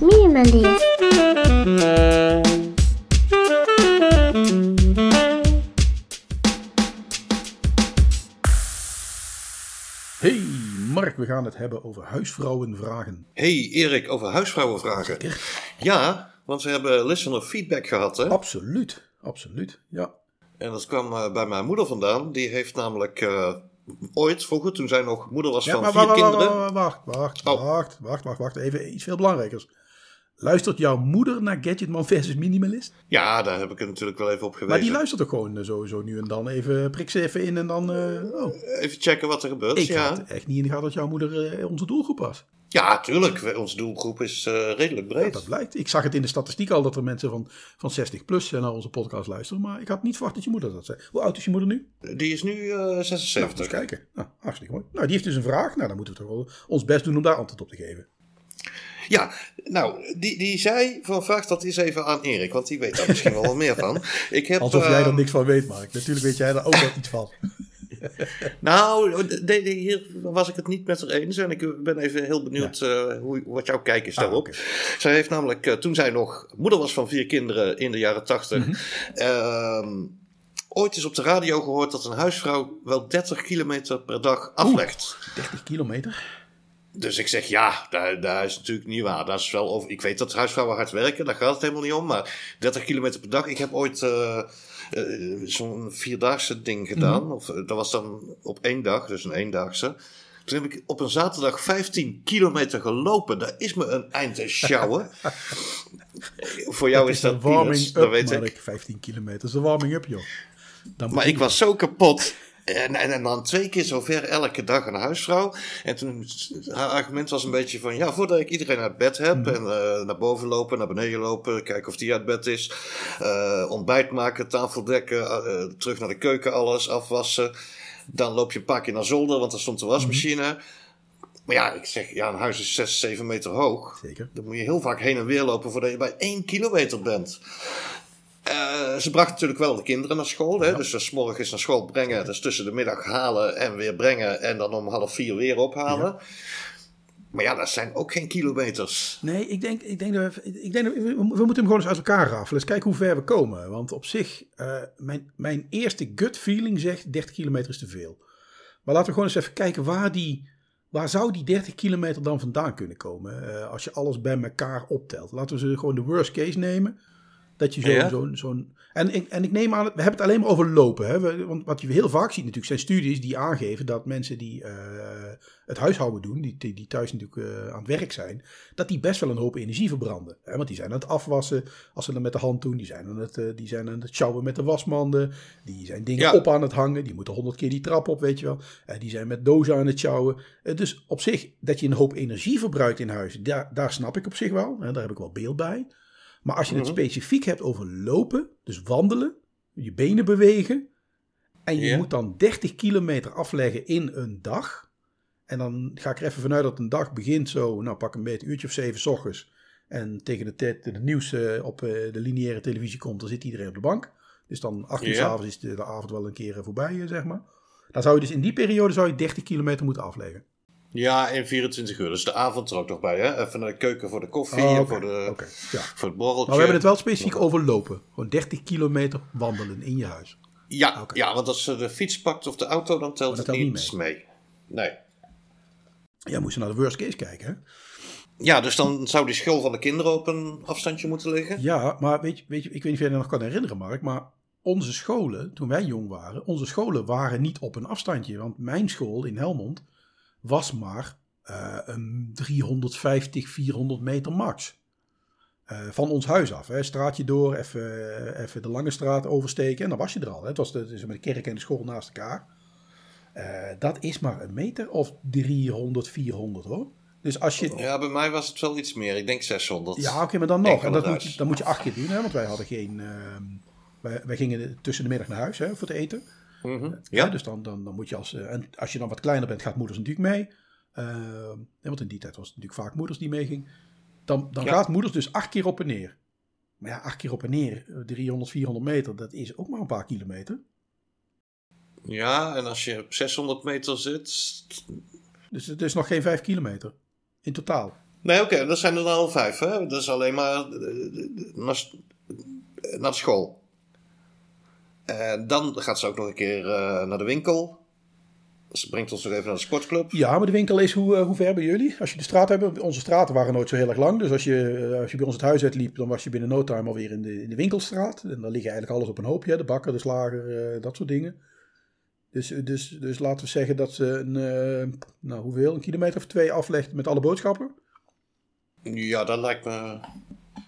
Minimalist. Hey Mark, we gaan het hebben over huisvrouwenvragen. Hey Erik, over huisvrouwenvragen. Ja, want we hebben listener feedback gehad hè. Absoluut, absoluut, ja. En dat kwam eh, bij mijn moeder vandaan. Die heeft namelijk eh, ooit, vroeger toen zij nog moeder was ja van maar vier wacht, wacht, kinderen. wacht, wacht, Oh. wacht, wacht, wacht, wacht, even iets veel belangrijkers. Luistert jouw moeder naar Gadgetman versus Minimalist? Ja, daar heb ik er natuurlijk wel even op gewezen. Maar die luistert toch gewoon eh, sowieso nu en dan even, prik ze even in en dan... eh, oh. Even checken wat er gebeurt. Ik ja. had echt niet in de gaten dat jouw moeder eh, onze doelgroep was. Ja, tuurlijk. Onze doelgroep is eh, redelijk breed. Dat blijkt. Ik zag het in de statistiek al dat er mensen van, van 60 plus naar onze podcast luisteren. Maar ik had niet verwacht dat je moeder dat zei. Hoe oud is je moeder nu? Die is nu eh, Nou, eens 76. kijken. Nou, hartstikke mooi. Nou, die heeft dus een vraag. Nou, dan moeten we toch wel ons best doen om daar antwoord op te geven. Ja, nou, die, die zei van vraag dat eens even aan Erik, want die weet daar misschien wel wat meer van. Ik heb, Alsof jij er eh, niks van weet, Mark. Natuurlijk weet jij er ook wel iets van. Nou, de- hier was ik het niet met haar eens. En ik ben even heel benieuwd eh, hoe, wat jouw kijk is Ah, daarop. oké. Zij heeft namelijk, eh, toen zij nog moeder was van vier kinderen in de jaren tachtig... Mhm. ehm, ooit is op de radio gehoord dat een huisvrouw wel 30 kilometer per dag aflegt. 30 kilometer? Dus ik zeg, ja, dat, dat is natuurlijk niet waar. Dat is wel over, ik weet dat huisvrouwen hard werken, daar gaat het helemaal niet om. Maar 30 kilometer per dag. Ik heb ooit eh, eh, zo'n vierdaagse ding gedaan. Mhm. of, eh, dat was dan op één dag, dus een eendaagse. Toen heb ik op een zaterdag 15 kilometer gelopen. Dat is me een eind te sjouwen. Voor jou is dat warming peanuts, dat up, weet ik. Mark. 15 kilometer. Is een warming up, joh. Dan Maar ik was zo kapot. En, en, en dan twee keer zover elke dag een huisvrouw. En toen, haar argument was een beetje van, ja, voordat ik iedereen uit bed heb. Mhm. En eh, naar boven lopen, naar beneden lopen, kijken of die uit bed is. eh, ontbijt maken, tafel dekken, eh, terug naar de keuken, alles afwassen. Dan loop je een paar keer naar zolder, want daar stond de wasmachine. Maar ja, ik zeg, ja, een huis is 6, 7 meter hoog. Zeker. Dan moet je heel vaak heen en weer lopen voordat je bij 1 kilometer bent. Eh, ze bracht natuurlijk wel de kinderen naar school. Hè? Dus s morgens naar school brengen. Dus tussen de middag halen en weer brengen. En dan om half vier weer ophalen. Maar ja, dat zijn ook geen kilometers. Nee, ik denk, ik denk dat, we, ik denk dat we, we moeten hem gewoon eens uit elkaar rafelen. Eens kijken hoe ver we komen. Want op zich, eh, mijn, mijn eerste gut feeling zegt 30 kilometer is te veel. Maar laten we gewoon eens even kijken waar die, waar zou die 30 kilometer dan vandaan kunnen komen? eh, als je alles bij elkaar optelt. Laten we ze gewoon de worst case nemen. Dat je zo'n... Ja. zo'n zo'n en, ik, en ik neem aan, we hebben het alleen maar over lopen. Hè? We- want wat je heel vaak ziet natuurlijk zijn studies die aangeven dat mensen die eh, het huishouden doen, die, die, thuis natuurlijk eh, aan het werk zijn, dat die best wel een hoop energie verbranden. Hè? Want die zijn aan het afwassen als ze dat met de hand doen. Die zijn aan het, eh, die zijn aan het sjouwen met de wasmanden. Die zijn dingen Ja. op aan het hangen. Die moeten honderd keer die trap op, weet je wel. Die zijn met dozen aan het sjouwen. Dus op zich, dat je een hoop energie verbruikt in huis, daar, daar snap ik op zich wel. Hè? Daar heb ik wel beeld bij. Maar als je het Mhm. specifiek hebt over lopen, dus wandelen, je benen bewegen. En je moet dan 30 kilometer afleggen in een dag. En dan ga ik er even vanuit dat een dag begint zo, nou pak een beetje een uurtje of zeven 's ochtends. En tegen de tijd dat het nieuws eh, op eh, de lineaire televisie komt, dan zit iedereen op de bank. Dus dan acht uur Ja. 's avonds is de, de avond wel een keer eh, voorbij, zeg maar. Dan zou je dus in die periode zou je 30 kilometer moeten afleggen. Ja, in 24 uur. Dus de avond er ook nog bij. Hè? Even naar de keuken voor de koffie. Oh, voor, de, ja. voor het borreltje. Maar we hebben het wel specifiek over lopen. Gewoon 30 kilometer wandelen in je huis. Ja, ja, want als ze de fiets pakt of de auto, dan telt Oh, dat het niet mee. Nee. Ja, moest je naar de worst case kijken, hè? Ja, dus dan zou die school van de kinderen op een afstandje moeten liggen. Ja, maar weet je, weet je, ik weet niet of jij je nog kan herinneren, Mark, maar onze scholen, toen wij jong waren, onze scholen waren niet op een afstandje. Want mijn school in Helmond was maar eh, een 350, 400 meter max. Eh, van ons huis af. Hè. Straatje door, even, even de lange straat oversteken en dan was je er al. Hè. Het was de, dus met de kerk en de school naast elkaar. Eh, dat is maar een meter of 300, 400 hoor. Dus als je, Ja, bij mij was het wel iets meer. Ik denk 600. ja, oké, maar dan nog. En dat moet, je, dan moet je acht keer doen, hè, want wij hadden geen. ehm, wij, wij gingen tussen de middag naar huis hè, voor het eten. Mhm. Ja. Ja, dus dan, dan, dan moet je als. eh, en als je dan wat kleiner bent, gaat moeders natuurlijk mee. Ja, want in die tijd was het natuurlijk vaak moeders die meeging. Dan, dan Ja. gaat moeders dus acht keer op en neer. Maar ja, acht keer op en neer, eh, 300, 400 meter, dat is ook maar een paar kilometer. ja, en als je op 600 meter zit. Dus het is nog geen vijf kilometer. in totaal. Nee, oké, dat zijn er dan al vijf. Hè? Dat is alleen maar eh, naar, school. En dan gaat ze ook nog een keer eh, naar de winkel. Ze brengt ons nog even naar de sportclub. Ja, maar de winkel is hoe, eh, hoe ver bij jullie? Als je de straat hebt, onze straten waren nooit zo heel erg lang. Dus als je, eh, als je bij ons het huis uitliep, dan was je binnen no time alweer in de, in de winkelstraat. En dan liggen eigenlijk alles op een hoopje. hè. De bakker, de slager, eh, dat soort dingen. Dus, eh, dus, dus laten we zeggen dat ze een, eh, nou hoeveel, een kilometer of twee aflegt met alle boodschappen. Ja, dat lijkt me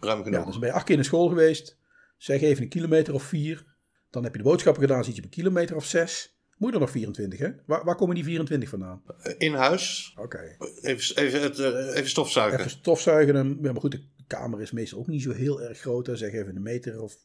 ruim Ja, genoeg. dus ben je acht keer naar school geweest. Zeg even een kilometer of vier. Dan heb je de boodschappen gedaan, zit je op een kilometer of zes. Moet je er nog 24, hè? Waar, waar komen die 24 vandaan? In huis, Oké. even, even, het, eh, even stofzuigen. Even stofzuigen. Ja, maar goed, de kamer is meestal ook niet zo heel erg groot. Hè. Zeg even een meter of,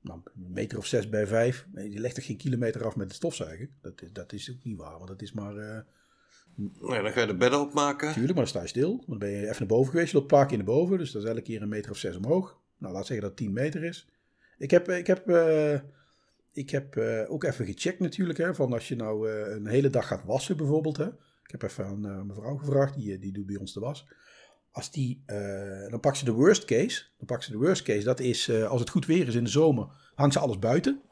nou, een meter of zes bij vijf. Nee, je legt er geen kilometer af met het stofzuigen. Dat, is- dat is ook niet waar, want dat is maar... eh Nee, dan ga je de bedden opmaken. tuurlijk, maar dan sta je stil. Dan ben je even naar boven geweest. Je loopt een paar keer naar boven. Dus dat is elke keer een meter of zes omhoog. Nou, laat zeggen dat het 10 meter is. Ik heb, ik heb, eh, ik heb eh, ook even gecheckt natuurlijk. Hè, van als je nou eh, een hele dag gaat wassen bijvoorbeeld. Hè. Ik heb even aan eh, mijn vrouw gevraagd. Die, die doet bij ons de was. Als die, dan pakt ze de worst case. Dan pakt ze de worst case. Dat is als het goed weer is in de zomer. Hangt ze alles buiten.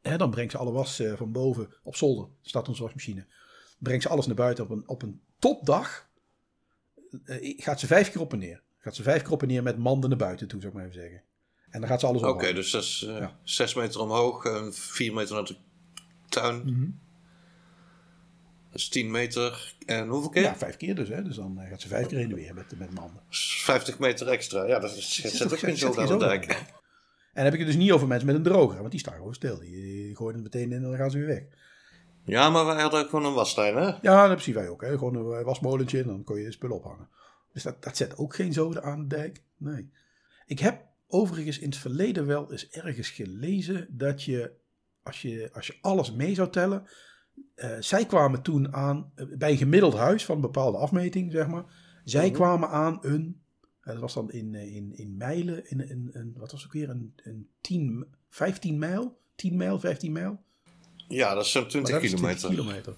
Hè, dan brengt ze alle was van boven op zolder. Staat onze wasmachine. Brengt ze alles naar buiten op een, op een topdag. gaat ze vijf keer op en neer. Gaat ze vijf keer op en neer met manden naar buiten toe, zou ik maar even zeggen. En dan gaat ze alles Oké, ophangen. dus dat is eh, Ja. zes meter omhoog en vier meter naar de tuin. Mhm. Dat is tien meter. En hoeveel keer? Ja, vijf keer dus. Hè. Dus dan eh, gaat ze vijf keer heen en weer met, met is 50 meter extra. Ja, dat is, zet ook geen zo aan de dijk. En dan heb ik het dus niet over mensen met een droger. Want die staan gewoon stil. Die, die gooien het meteen in en dan gaan ze weer weg. Ja, maar wij hadden ook gewoon een wastuin, hè? Ja, dat zien wij ook. Hè. Gewoon een wasmolentje en dan kon je de spullen ophangen. Dus dat, dat zet ook geen zoden aan de dijk. Nee. Ik heb overigens in het verleden wel eens ergens gelezen dat je, als je, als je alles mee zou tellen. eh, zij kwamen toen aan, eh, bij een gemiddeld huis van een bepaalde afmeting, zeg maar. Zij Mhm. kwamen aan een, eh, dat was dan in, in, in mijlen, in, in, in, wat was het ook weer, een, een 10, 15 mijl? 10 mijl, 15 mijl? Ja, dat is zo'n Maar 20 dat is kilometer. 20 kilometer.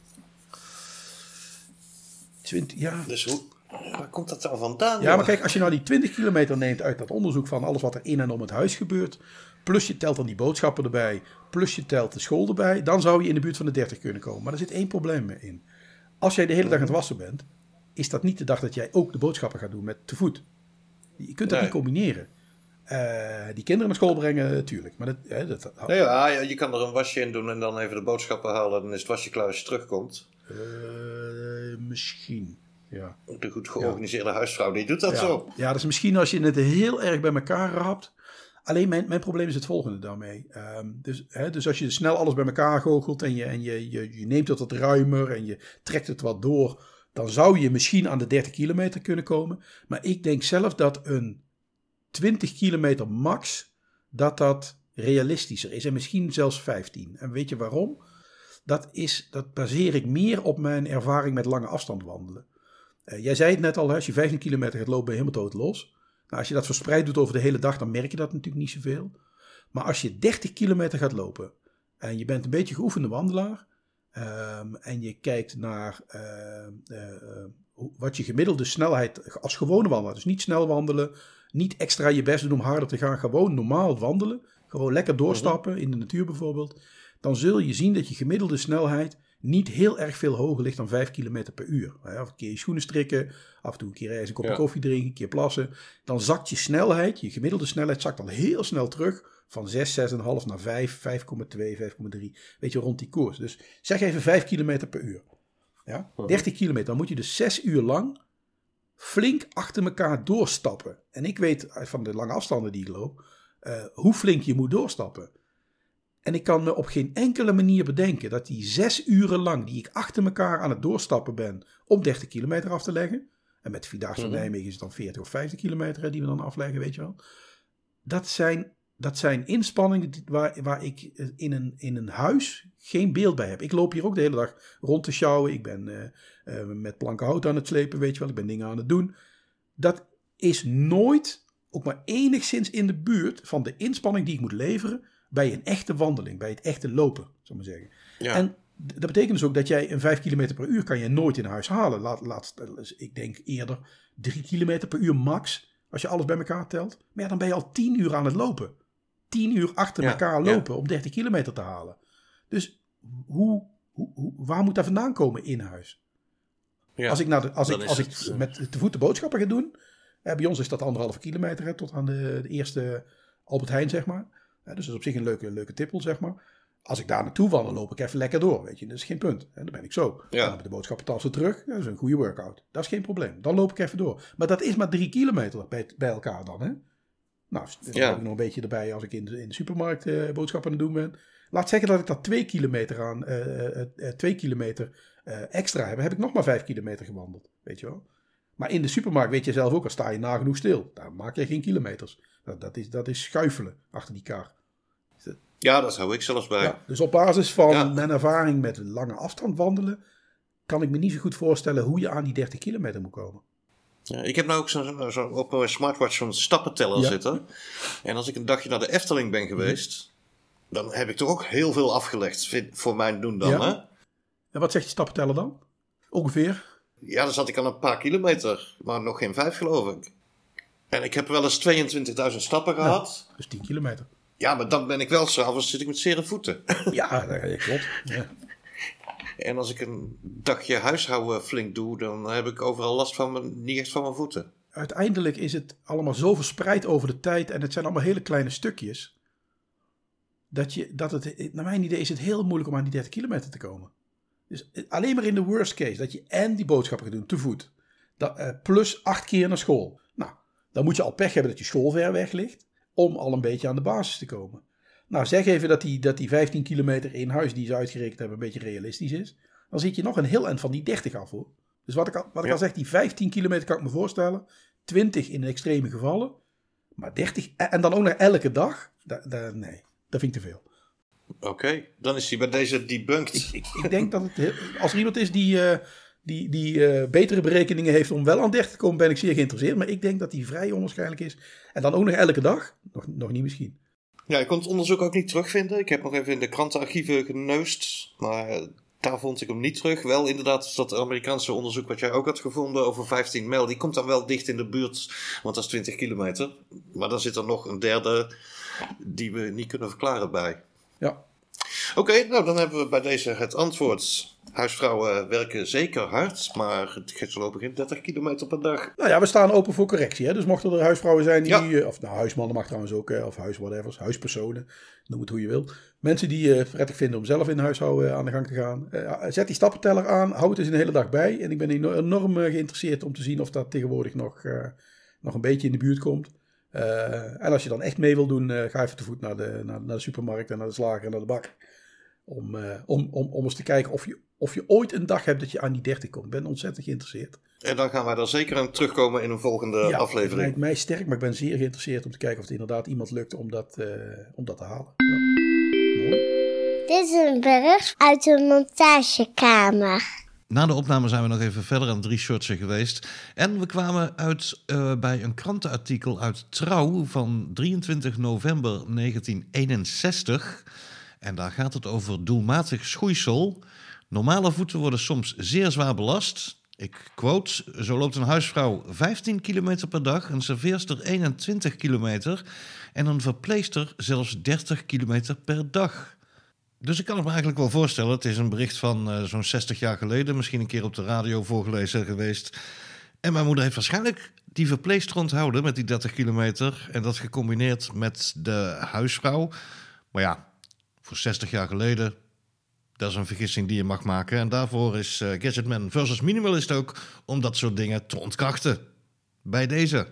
20, ja, Dus hoe, waar komt dat dan vandaan? Ja, maar kijk, als je nou die 20 kilometer neemt uit dat onderzoek van alles wat er in en om het huis gebeurt, plus je telt dan die boodschappen erbij, plus je telt de school erbij, dan zou je in de buurt van de 30 kunnen komen. Maar er zit één probleem mee in. Als jij de hele dag aan het wassen bent, is dat niet de dag dat jij ook de boodschappen gaat doen met te voet. Je kunt dat Nee. niet combineren. Eh, die kinderen naar school brengen, tuurlijk. Maar dat, hè, dat, dat- Nee, ja, ja, je kan er een wasje in doen en dan even de boodschappen halen. Dan is het wasje klaar als je terugkomt. eh, misschien. Ja. De goed georganiseerde huisvrouw, die doet dat ja. zo. Ja, dat is misschien als je het heel erg bij elkaar rapt. Alleen mijn, mijn probleem is het volgende daarmee. Ehm, dus, hè, dus als je snel alles bij elkaar goochelt en, je, en je, je, je neemt het wat ruimer en je trekt het wat door, dan zou je misschien aan de 30 kilometer kunnen komen. Maar ik denk zelf dat een 20 kilometer max, dat dat realistischer is. En misschien zelfs 15. En weet je waarom? Dat, is, dat baseer ik meer op mijn ervaring met lange afstand wandelen. Eh, jij zei het net al, hè, als je 15 kilometer gaat lopen, ben je helemaal dood los. Nou, als je dat verspreid doet over de hele dag, dan merk je dat natuurlijk niet zoveel. Maar als je 30 kilometer gaat lopen en je bent een beetje geoefende wandelaar ehm, en je kijkt naar eh, eh, wat je gemiddelde snelheid als gewone wandelaar, dus niet snel wandelen, niet extra je best doen om harder te gaan, gewoon normaal wandelen, gewoon lekker doorstappen in de natuur bijvoorbeeld, dan zul je zien dat je gemiddelde snelheid niet heel erg veel hoger ligt dan 5 km per uur. Of een keer je schoenen strikken, af en toe een keer ergens een kopje Ja. koffie drinken, een keer plassen. Dan zakt je snelheid, je gemiddelde snelheid zakt al heel snel terug van 6, 6,5 naar 5, 5,2, 5,3. Weet je, rond die koers. Dus zeg even 5 km per uur. Ja? 30 kilometer, dan moet je dus 6 uur lang flink achter elkaar doorstappen. En ik weet van de lange afstanden die ik loop, eh, hoe flink je moet doorstappen. En ik kan me op geen enkele manier bedenken dat die zes uren lang die ik achter elkaar aan het doorstappen ben om 30 kilometer af te leggen. En met Vierdaagse van Mhm. Nijmegen is het dan 40 of 50 kilometer hè, die we dan afleggen, weet je wel. Dat zijn, dat zijn inspanningen waar, waar ik eh, in een, in een huis geen beeld bij heb. Ik loop hier ook de hele dag rond te sjouwen. Ik ben eh, eh, met planken hout aan het slepen, weet je wel. Ik ben dingen aan het doen. Dat is nooit, ook maar enigszins in de buurt van de inspanning die ik moet leveren bij een echte wandeling, bij het echte lopen, zou maar zeggen. Ja. En dat betekent dus ook dat jij een 5 km per uur kan je nooit in huis halen. Laat, laat, ik denk eerder 3 km per uur max. Als je alles bij elkaar telt. Maar ja, dan ben je al 10 uur aan het lopen. 10 uur achter elkaar lopen om 30 kilometer te halen. Dus hoe, hoe, hoe, waar moet dat vandaan komen in huis? Ja, als ik, naar de, als ik, als ik eh, met de voeten boodschappen ga doen. Eh, bij ons is dat anderhalve kilometer hè, tot aan de, de, eerste Albert Heijn, zeg maar. Dus dat is op zich een leuke, leuke tippel, zeg maar. Als ik daar naartoe wandel, loop ik even lekker door. Weet je, dat is geen punt. En dan ben ik zo. Ja. Dan heb ik de boodschappentassen terug. Dat is een goede workout. Dat is geen probleem. Dan loop ik even door. Maar dat is maar drie kilometer bij, bij elkaar dan. Hè? Nou, dan heb ik nog een beetje erbij als ik in de, in de supermarkt uh, boodschappen aan het doen ben. Laat zeggen dat ik daar twee kilometer aan, uh, uh, twee kilometer extra heb. Heb ik nog maar vijf kilometer gewandeld. Weet je wel. Maar in de supermarkt weet je zelf ook, al sta je nagenoeg stil. Daar maak je geen kilometers. Dat, dat, is, dat is schuifelen achter die kar. Ja, dat hou ik zelfs bij. Ja, dus op basis van mijn ervaring met lange afstand wandelen, kan ik me niet zo goed voorstellen hoe je aan die 30 kilometer moet komen. Ja, ik heb nou ook zo'n zo op mijn smartwatch zo'n stappenteller zitten. En als ik een dagje naar de Efteling ben geweest, dan heb ik toch ook heel veel afgelegd voor mijn doen dan. Hè? En wat zegt je stappenteller dan? Ongeveer? Ja, dan zat ik aan een paar kilometer, maar nog geen vijf geloof ik. En ik heb wel eens 22.000 stappen gehad. dus 10 kilometer. Ja, maar dan ben ik wel s'avonds zit ik met zere voeten. Ja, dat klopt. Ja. En als ik een dagje huishouden flink doe, dan heb ik overal last van mijn, niet echt van mijn voeten. Uiteindelijk is het allemaal zo verspreid over de tijd en het zijn allemaal hele kleine stukjes. Dat, je, dat het, naar mijn idee is het heel moeilijk om aan die 30 kilometer te komen. Dus alleen maar in de worst case, dat je en die boodschappen gaat doen te voet. Dat, uh, plus acht keer naar school. Dan moet je al pech hebben dat je school ver weg ligt om al een beetje aan de basis te komen. Nou, zeg even dat die, dat die 15 kilometer in huis die ze uitgerekend hebben een beetje realistisch is. Dan zit je nog een heel eind van die 30 af hoor. Dus wat ik al, wat ik al zeg, die 15 kilometer kan ik me voorstellen. 20 in extreme gevallen. Maar 30 en dan ook nog elke dag. nee, dat vind ik te veel. Oké, dan is hij bij deze debunked. Ik, ik, ik denk dat het, als er iemand is die, uh, die, die uh, betere berekeningen heeft om wel aan 30 te komen, ben ik zeer geïnteresseerd. Maar ik denk dat die vrij onwaarschijnlijk is. En dan ook nog elke dag? Nog, nog niet misschien. Ja, ik kon het onderzoek ook niet terugvinden. Ik heb nog even in de krantenarchieven geneust. Maar daar vond ik hem niet terug. Wel inderdaad, dat Amerikaanse onderzoek wat jij ook had gevonden over 15 mijl. Die komt dan wel dicht in de buurt, want dat is 20 kilometer. Maar dan zit er nog een derde die we niet kunnen verklaren bij. Ja. Oké, nou dan hebben we bij deze het antwoord. Huisvrouwen werken zeker hard, maar het lopen geen 30 kilometer per dag. Nou ja, we staan open voor correctie. Hè? Dus mochten er huisvrouwen zijn die, eh, of nou huismannen mag trouwens ook, of huis whatever, huispersonen, noem het hoe je wilt. Mensen die het prettig vinden om zelf in huishouden aan de gang te gaan. Uh, zet die stappenteller aan, houd het eens een hele dag bij. En ik ben enorm geïnteresseerd om te zien of dat tegenwoordig nog, nog een beetje in de buurt komt. en als je dan echt mee wil doen, ga even te voet naar de, naar, naar de supermarkt en naar de slager en naar de bak. Om, uh, om, om, om eens te kijken of je, of je ooit een dag hebt dat je aan die 30 komt. Ik ben ontzettend geïnteresseerd. En dan gaan wij daar zeker aan terugkomen in een volgende ja, aflevering. Het lijkt mij sterk, maar ik ben zeer geïnteresseerd om te kijken of het inderdaad iemand lukt om dat, uh, om dat te halen. Ja. Mooi. Dit is een bericht uit de montagekamer. Na de opname zijn we nog even verder aan drie shortsen geweest. En we kwamen uit uh, bij een krantenartikel uit Trouw van 23 november 1961. En daar gaat het over doelmatig schoeisel. Normale voeten worden soms zeer zwaar belast. Ik quote, zo loopt een huisvrouw 15 kilometer per dag, een serveerster 21 kilometer en een verpleester zelfs 30 kilometer per dag. Dus ik kan het me eigenlijk wel voorstellen. Het is een bericht van uh, zo'n 60 jaar geleden, misschien een keer op de radio voorgelezen geweest. En mijn moeder heeft waarschijnlijk die verpleester onthouden met die 30 kilometer en dat gecombineerd met de huisvrouw. Maar ja, voor 60 jaar geleden. Dat is een vergissing die je mag maken. En daarvoor is uh, Gadgetman versus Minimalist ook om dat soort dingen te ontkrachten. Bij deze.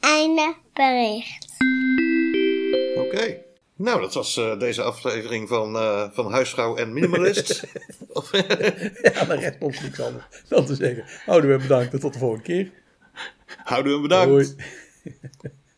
Einde bericht. Oké. Nou, dat was uh, deze aflevering van, uh, van Huisvrouw en Minimalist. ja, dan redt ons niks anders dan te zeggen. Houden we bedankt en tot de volgende keer. Houden we bedankt. Hoi.